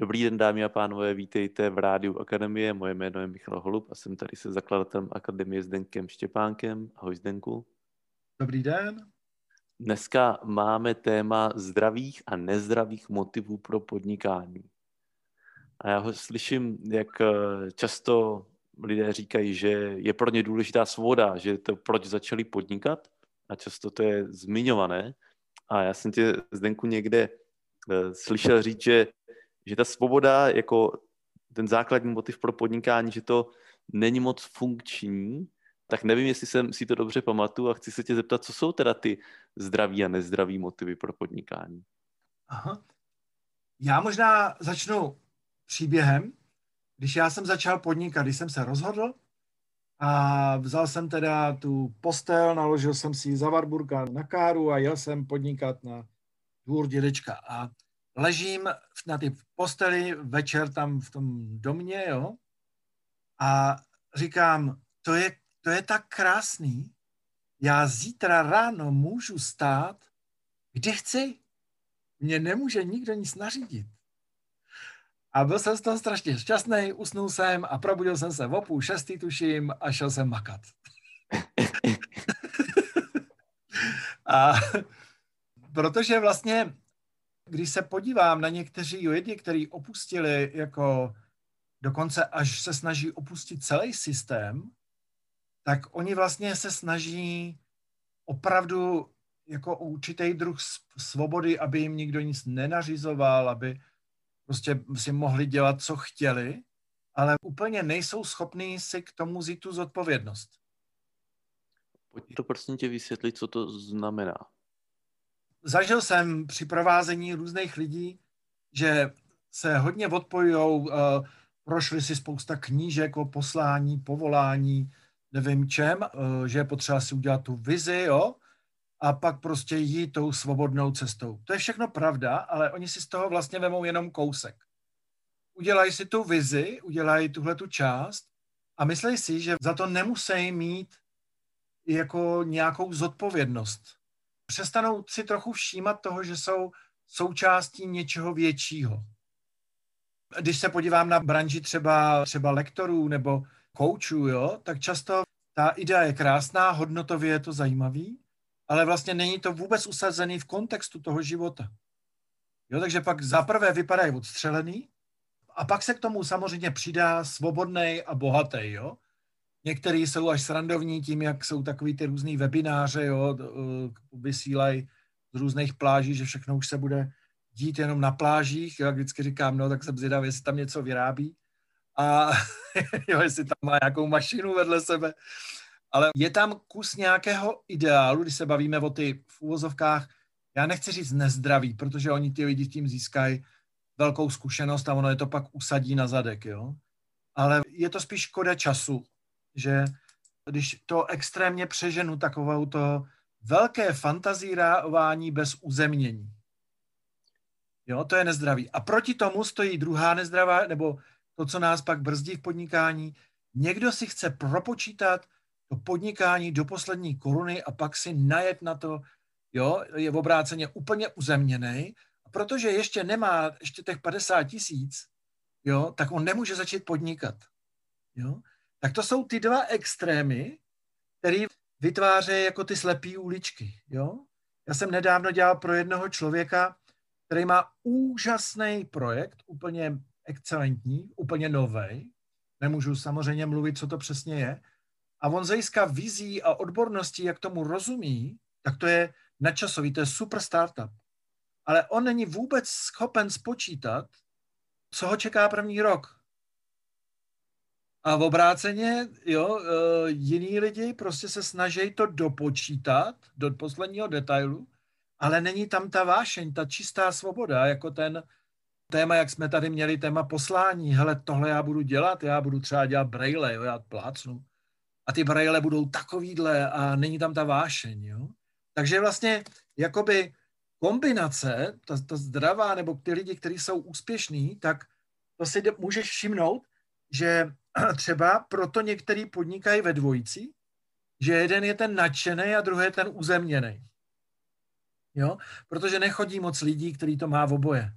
Dobrý den, dámy a pánové, vítejte v Rádiu Akademie. Moje jméno je Michal Holub a jsem tady se zakladatelem Akademie s Denkem Štěpánkem. Ahoj Zdenku. Dobrý den. Dneska máme téma zdravých a nezdravých motivů pro podnikání. A já ho slyším, jak eh, často lidé říkají, že je pro ně důležitá svoboda, že to proč začali podnikat a často to je zmiňované. A já jsem tě, Zdenku, někde eh, slyšel říct, že že ta svoboda jako ten základní motiv pro podnikání, že to není moc funkční, tak nevím, jestli jsem si to dobře pamatuju a chci se tě zeptat, co jsou teda ty zdraví a nezdraví motivy pro podnikání. Aha. Já možná začnu příběhem. Když já jsem začal podnikat, když jsem se rozhodl a vzal jsem teda tu postel, naložil jsem si za Warburga na káru a jel jsem podnikat na dvůr dědečka. A ležím na ty posteli večer tam v tom domě, jo, a říkám, to je, to je tak krásný, já zítra ráno můžu stát, kde chci. Mně nemůže nikdo nic nařídit. A byl jsem z toho strašně šťastný, usnul jsem a probudil jsem se v opůl šestý, tuším, a šel jsem makat. a protože vlastně když se podívám na někteří lidi, kteří opustili jako dokonce až se snaží opustit celý systém, tak oni vlastně se snaží opravdu jako určitý druh svobody, aby jim nikdo nic nenařizoval, aby prostě si mohli dělat, co chtěli, ale úplně nejsou schopní si k tomu vzít tu zodpovědnost. Pojď to prosím tě vysvětlit, co to znamená zažil jsem při provázení různých lidí, že se hodně odpojujou, uh, prošli si spousta knížek o poslání, povolání, nevím čem, uh, že je potřeba si udělat tu vizi, jo, a pak prostě jít tou svobodnou cestou. To je všechno pravda, ale oni si z toho vlastně vemou jenom kousek. Udělají si tu vizi, udělají tuhle tu část a myslí si, že za to nemusí mít jako nějakou zodpovědnost přestanou si trochu všímat toho, že jsou součástí něčeho většího. Když se podívám na branži třeba, třeba lektorů nebo koučů, jo, tak často ta idea je krásná, hodnotově je to zajímavý, ale vlastně není to vůbec usazený v kontextu toho života. Jo, takže pak zaprvé vypadají odstřelený a pak se k tomu samozřejmě přidá svobodný a bohatý, jo. Některý jsou až srandovní tím, jak jsou takový ty různý webináře, jo, vysílají z různých pláží, že všechno už se bude dít jenom na plážích. Jak vždycky říkám, no tak jsem zvědavý, jestli tam něco vyrábí a jo, jestli tam má nějakou mašinu vedle sebe. Ale je tam kus nějakého ideálu, když se bavíme o ty v úvozovkách, já nechci říct nezdraví, protože oni ty lidi tím získají velkou zkušenost a ono je to pak usadí na zadek, jo. Ale je to spíš škoda času, že když to extrémně přeženu takovou to velké fantazírování bez uzemnění. Jo, to je nezdravý. A proti tomu stojí druhá nezdravá, nebo to, co nás pak brzdí v podnikání. Někdo si chce propočítat to podnikání do poslední koruny a pak si najet na to, jo, je v obráceně úplně uzemněný. A protože ještě nemá ještě těch 50 tisíc, jo, tak on nemůže začít podnikat. Jo? Tak to jsou ty dva extrémy, které vytvářejí jako ty slepé uličky. Jo? Já jsem nedávno dělal pro jednoho člověka, který má úžasný projekt, úplně excelentní, úplně nový. Nemůžu samozřejmě mluvit, co to přesně je. A on získá vizí a odborností, jak tomu rozumí, tak to je nadčasový, to je super startup. Ale on není vůbec schopen spočítat, co ho čeká první rok. A v obráceně, jo, e, jiní lidi prostě se snaží to dopočítat do posledního detailu, ale není tam ta vášeň, ta čistá svoboda, jako ten téma, jak jsme tady měli téma poslání, hele, tohle já budu dělat, já budu třeba dělat braille, jo, já plácnu. A ty braille budou takovýhle a není tam ta vášeň, jo. Takže vlastně jakoby kombinace, ta, ta zdravá, nebo ty lidi, kteří jsou úspěšní, tak to si můžeš všimnout, že třeba proto některý podnikají ve dvojici, že jeden je ten nadšený a druhý je ten uzemněný. Jo? Protože nechodí moc lidí, který to má v oboje.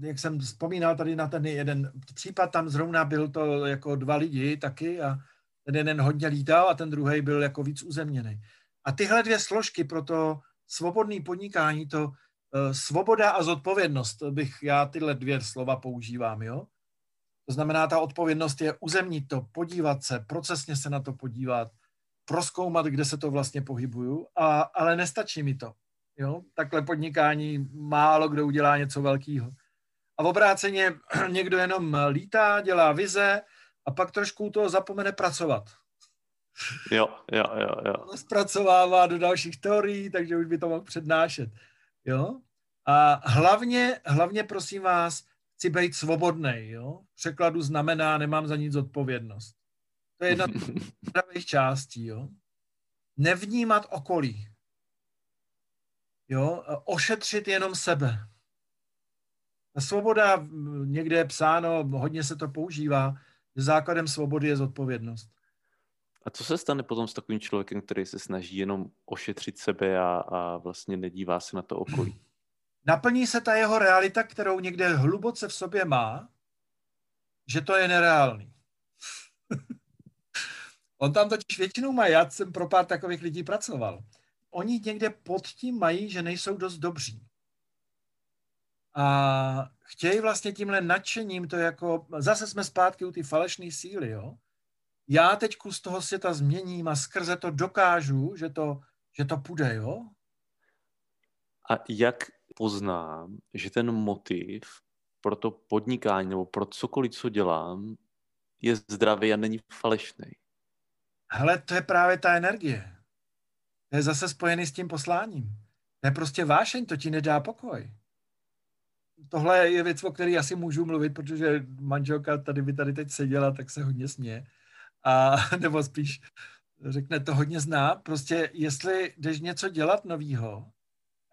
jak jsem vzpomínal tady na ten jeden případ, tam zrovna byl to jako dva lidi taky a ten jeden hodně lítal a ten druhý byl jako víc uzemněný. A tyhle dvě složky pro to svobodné podnikání, to uh, svoboda a zodpovědnost, bych já tyhle dvě slova používám, jo. To znamená, ta odpovědnost je uzemnit to, podívat se, procesně se na to podívat, proskoumat, kde se to vlastně pohybuju, a, ale nestačí mi to. Jo? Takhle podnikání málo kdo udělá něco velkého. A v obráceně někdo jenom lítá, dělá vize a pak trošku toho zapomene pracovat. Jo, jo, jo, jo. Zpracovává do dalších teorií, takže už by to mohl přednášet. Jo? A hlavně, hlavně prosím vás, chci být svobodný. Jo? V překladu znamená, nemám za nic odpovědnost. To je jedna z pravých částí. Jo? Nevnímat okolí. Jo? Ošetřit jenom sebe. Ta svoboda, někde je psáno, hodně se to používá, že základem svobody je zodpovědnost. A co se stane potom s takovým člověkem, který se snaží jenom ošetřit sebe a, a vlastně nedívá se na to okolí? Naplní se ta jeho realita, kterou někde hluboce v sobě má, že to je nereálný. On tam totiž většinou má, já jsem pro pár takových lidí pracoval. Oni někde pod tím mají, že nejsou dost dobří. A chtějí vlastně tímhle nadšením to jako, zase jsme zpátky u ty falešné síly, jo. Já teď z toho světa změním a skrze to dokážu, že to, že to půjde, jo. A jak poznám, že ten motiv pro to podnikání nebo pro cokoliv, co dělám, je zdravý a není falešný? Hele, to je právě ta energie. To je zase spojený s tím posláním. To je prostě vášeň, to ti nedá pokoj. Tohle je věc, o které asi můžu mluvit, protože manželka tady by tady teď seděla, tak se hodně směje. A, nebo spíš řekne, to hodně zná. Prostě jestli jdeš něco dělat novýho,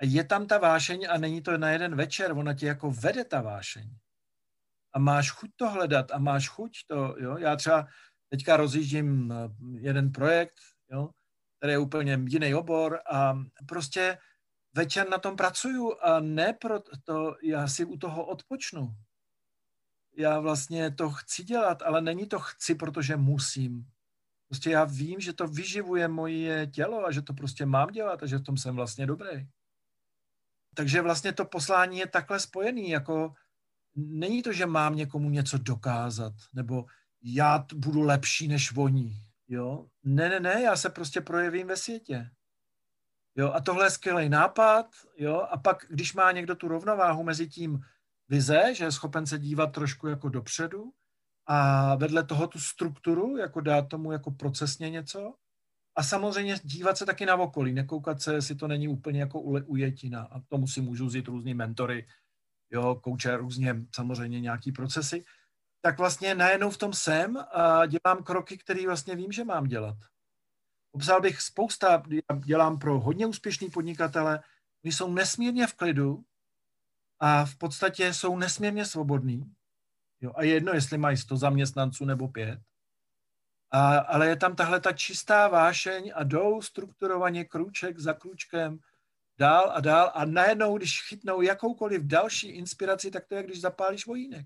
je tam ta vášeň a není to na jeden večer, ona tě jako vede ta vášeň. A máš chuť to hledat a máš chuť to, jo. Já třeba teďka rozjíždím eh, jeden projekt, jo, který je úplně jiný obor a prostě večer na tom pracuju a ne proto, já si u toho odpočnu. Já vlastně to chci dělat, ale není to chci, protože musím. Prostě já vím, že to vyživuje moje tělo a že to prostě mám dělat a že v tom jsem vlastně dobrý. Takže vlastně to poslání je takhle spojený, jako není to, že mám někomu něco dokázat, nebo já budu lepší než voní. Jo? Ne, ne, ne, já se prostě projevím ve světě. Jo? A tohle je skvělý nápad. Jo? A pak, když má někdo tu rovnováhu mezi tím vize, že je schopen se dívat trošku jako dopředu a vedle toho tu strukturu, jako dát tomu jako procesně něco, a samozřejmě dívat se taky na okolí, nekoukat se, jestli to není úplně jako ujetina. A tomu si můžu vzít různý mentory, jo, kouče různě samozřejmě nějaký procesy. Tak vlastně najednou v tom jsem a dělám kroky, které vlastně vím, že mám dělat. Obzal bych spousta, dělám pro hodně úspěšný podnikatele, oni jsou nesmírně v klidu a v podstatě jsou nesmírně svobodní. Jo, a jedno, jestli mají 100 zaměstnanců nebo pět. A, ale je tam tahle ta čistá vášeň a jdou strukturovaně krůček za krůčkem dál a dál a najednou, když chytnou jakoukoliv další inspiraci, tak to je, když zapálíš vojínek.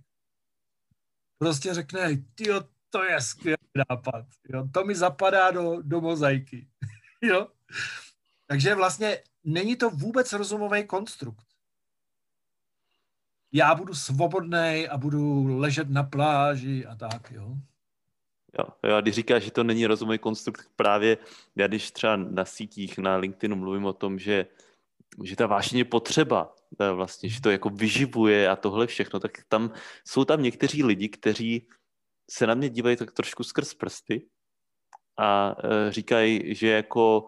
Prostě řekne, tyjo, to je skvělý nápad. Jo, to mi zapadá do, do mozaiky. jo? Takže vlastně není to vůbec rozumový konstrukt. Já budu svobodný a budu ležet na pláži a tak, jo. Jo, jo, a když říkáš, že to není rozumový konstrukt, právě já když třeba na sítích, na LinkedInu mluvím o tom, že, že ta vášně je potřeba, vlastně, že to jako vyživuje a tohle všechno, tak tam jsou tam někteří lidi, kteří se na mě dívají tak trošku skrz prsty a e, říkají, že jako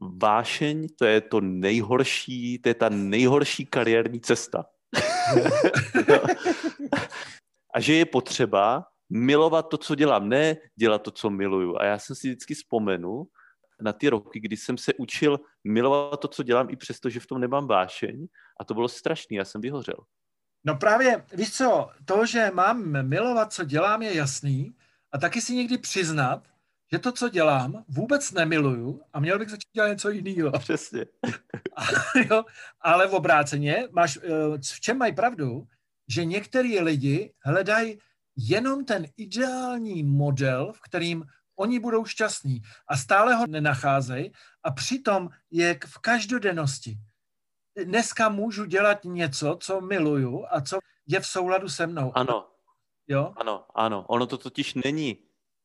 vášeň to je to nejhorší, to je ta nejhorší kariérní cesta. a že je potřeba milovat to, co dělám, ne dělat to, co miluju. A já jsem si vždycky vzpomenu na ty roky, kdy jsem se učil milovat to, co dělám, i přesto, že v tom nemám vášeň. A to bylo strašný, já jsem vyhořel. No právě, víš co, to, že mám milovat, co dělám, je jasný. A taky si někdy přiznat, že to, co dělám, vůbec nemiluju a měl bych začít dělat něco jiného. Přesně. a, jo, ale v obráceně, máš, eh, v čem mají pravdu, že některý lidi hledají jenom ten ideální model, v kterým oni budou šťastní a stále ho nenacházejí a přitom je v každodennosti. Dneska můžu dělat něco, co miluju a co je v souladu se mnou. Ano. Jo? Ano, ano. Ono to totiž není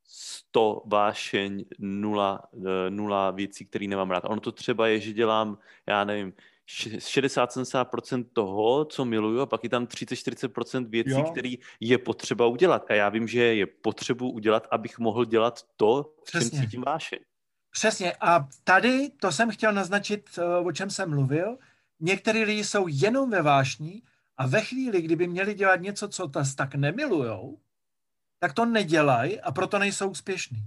100 vášeň, nula, eh, nula věcí, které nemám rád. Ono to třeba je, že dělám, já nevím, 60-70% toho, co miluju, a pak je tam 30-40% věcí, které je potřeba udělat. A já vím, že je potřebu udělat, abych mohl dělat to, Přesně. čem cítím vášeň. Přesně. A tady to jsem chtěl naznačit, eh, o čem jsem mluvil. Některý lidi jsou jenom ve vášní a ve chvíli, kdyby měli dělat něco, co tas tak nemilujou, tak to nedělají a proto nejsou úspěšní.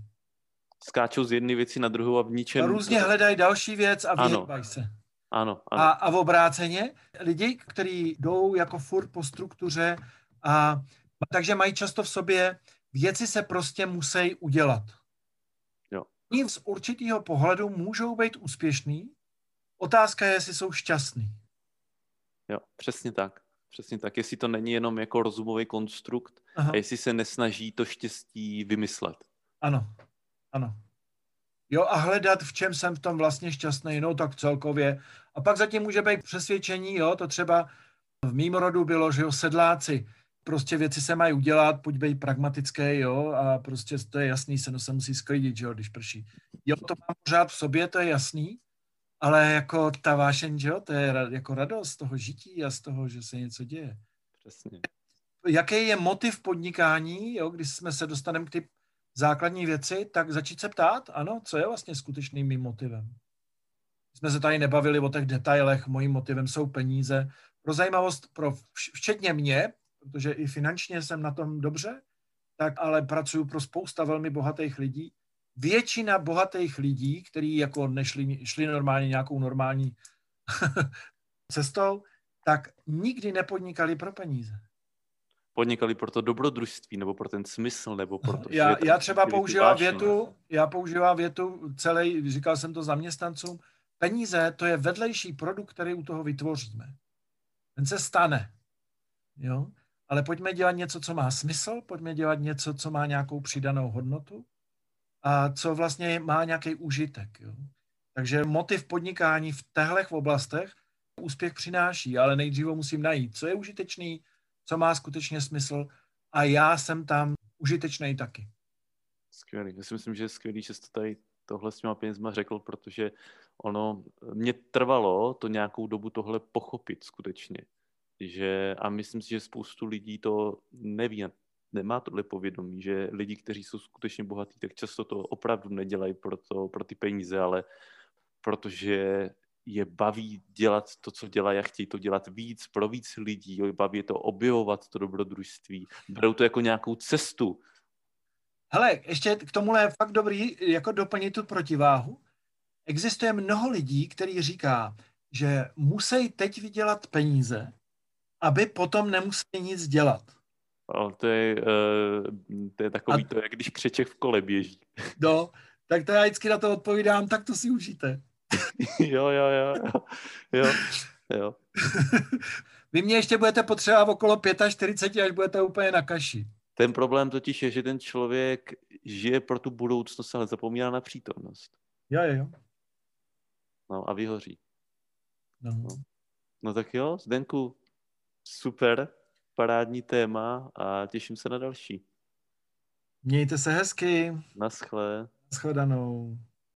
Skáčou z jedné věci na druhou a v ničem... A různě hledají další věc a vyhýbají se. Ano, ano. A, a v obráceně lidi, kteří jdou jako furt po struktuře a takže mají často v sobě věci se prostě musí udělat. Jo. Oni z určitého pohledu můžou být úspěšný, otázka je, jestli jsou šťastní. Jo, přesně tak. Přesně tak, jestli to není jenom jako rozumový konstrukt Aha. a jestli se nesnaží to štěstí vymyslet. Ano, ano. Jo, a hledat, v čem jsem v tom vlastně šťastný, no tak celkově. A pak zatím může být přesvědčení, jo, to třeba v mým rodu bylo, že jo, sedláci, prostě věci se mají udělat, pojď být pragmatický, jo, a prostě to je jasný, se no se musí sklidit, že jo, když prší. Jo, to mám pořád v sobě, to je jasný, ale jako ta vášeň, že jo, to je jako radost z toho žití a z toho, že se něco děje. Přesně. Jaký je motiv podnikání, jo, když jsme se dostaneme k ty základní věci, tak začít se ptát, ano, co je vlastně skutečným mým motivem. Jsme se tady nebavili o těch detailech, mojím motivem jsou peníze. Pro zajímavost, pro včetně mě, protože i finančně jsem na tom dobře, tak ale pracuji pro spousta velmi bohatých lidí. Většina bohatých lidí, kteří jako nešli, šli normálně nějakou normální cestou, tak nikdy nepodnikali pro peníze podnikali pro to dobrodružství, nebo pro ten smysl, nebo pro to, já, já třeba používám větu, já používám větu celý, říkal jsem to zaměstnancům, peníze to je vedlejší produkt, který u toho vytvoříme. Ten se stane. Jo? Ale pojďme dělat něco, co má smysl, pojďme dělat něco, co má nějakou přidanou hodnotu a co vlastně má nějaký užitek. Jo? Takže motiv podnikání v těchto oblastech úspěch přináší, ale nejdříve musím najít, co je užitečný, co má skutečně smysl a já jsem tam užitečný taky. Skvělý. Já si myslím, že je skvělý, že jste tady tohle s těma penězma řekl, protože ono, mě trvalo to nějakou dobu tohle pochopit skutečně. Že, a myslím si, že spoustu lidí to neví, nemá tohle povědomí, že lidi, kteří jsou skutečně bohatí, tak často to opravdu nedělají pro, to, pro ty peníze, ale protože je baví dělat to, co dělají a chtějí to dělat víc, pro víc lidí, jo, baví je to objevovat, to dobrodružství. Berou to jako nějakou cestu. Hele, ještě k tomu je fakt dobrý jako doplnit tu protiváhu. Existuje mnoho lidí, který říká, že musí teď vydělat peníze, aby potom nemuseli nic dělat. No, to, je, uh, to je takový a... to, jak když křeček v kole běží. No, tak to já vždycky na to odpovídám, tak to si užijte. jo, jo, jo, jo, jo. Vy mě ještě budete potřebovat okolo 45, až budete úplně na kaši. Ten problém totiž je, že ten člověk žije pro tu budoucnost, ale zapomíná na přítomnost. Jo, jo, jo. No a vyhoří. No. no. No tak jo, Zdenku, super, parádní téma a těším se na další. Mějte se hezky. Naschle. Naschledanou.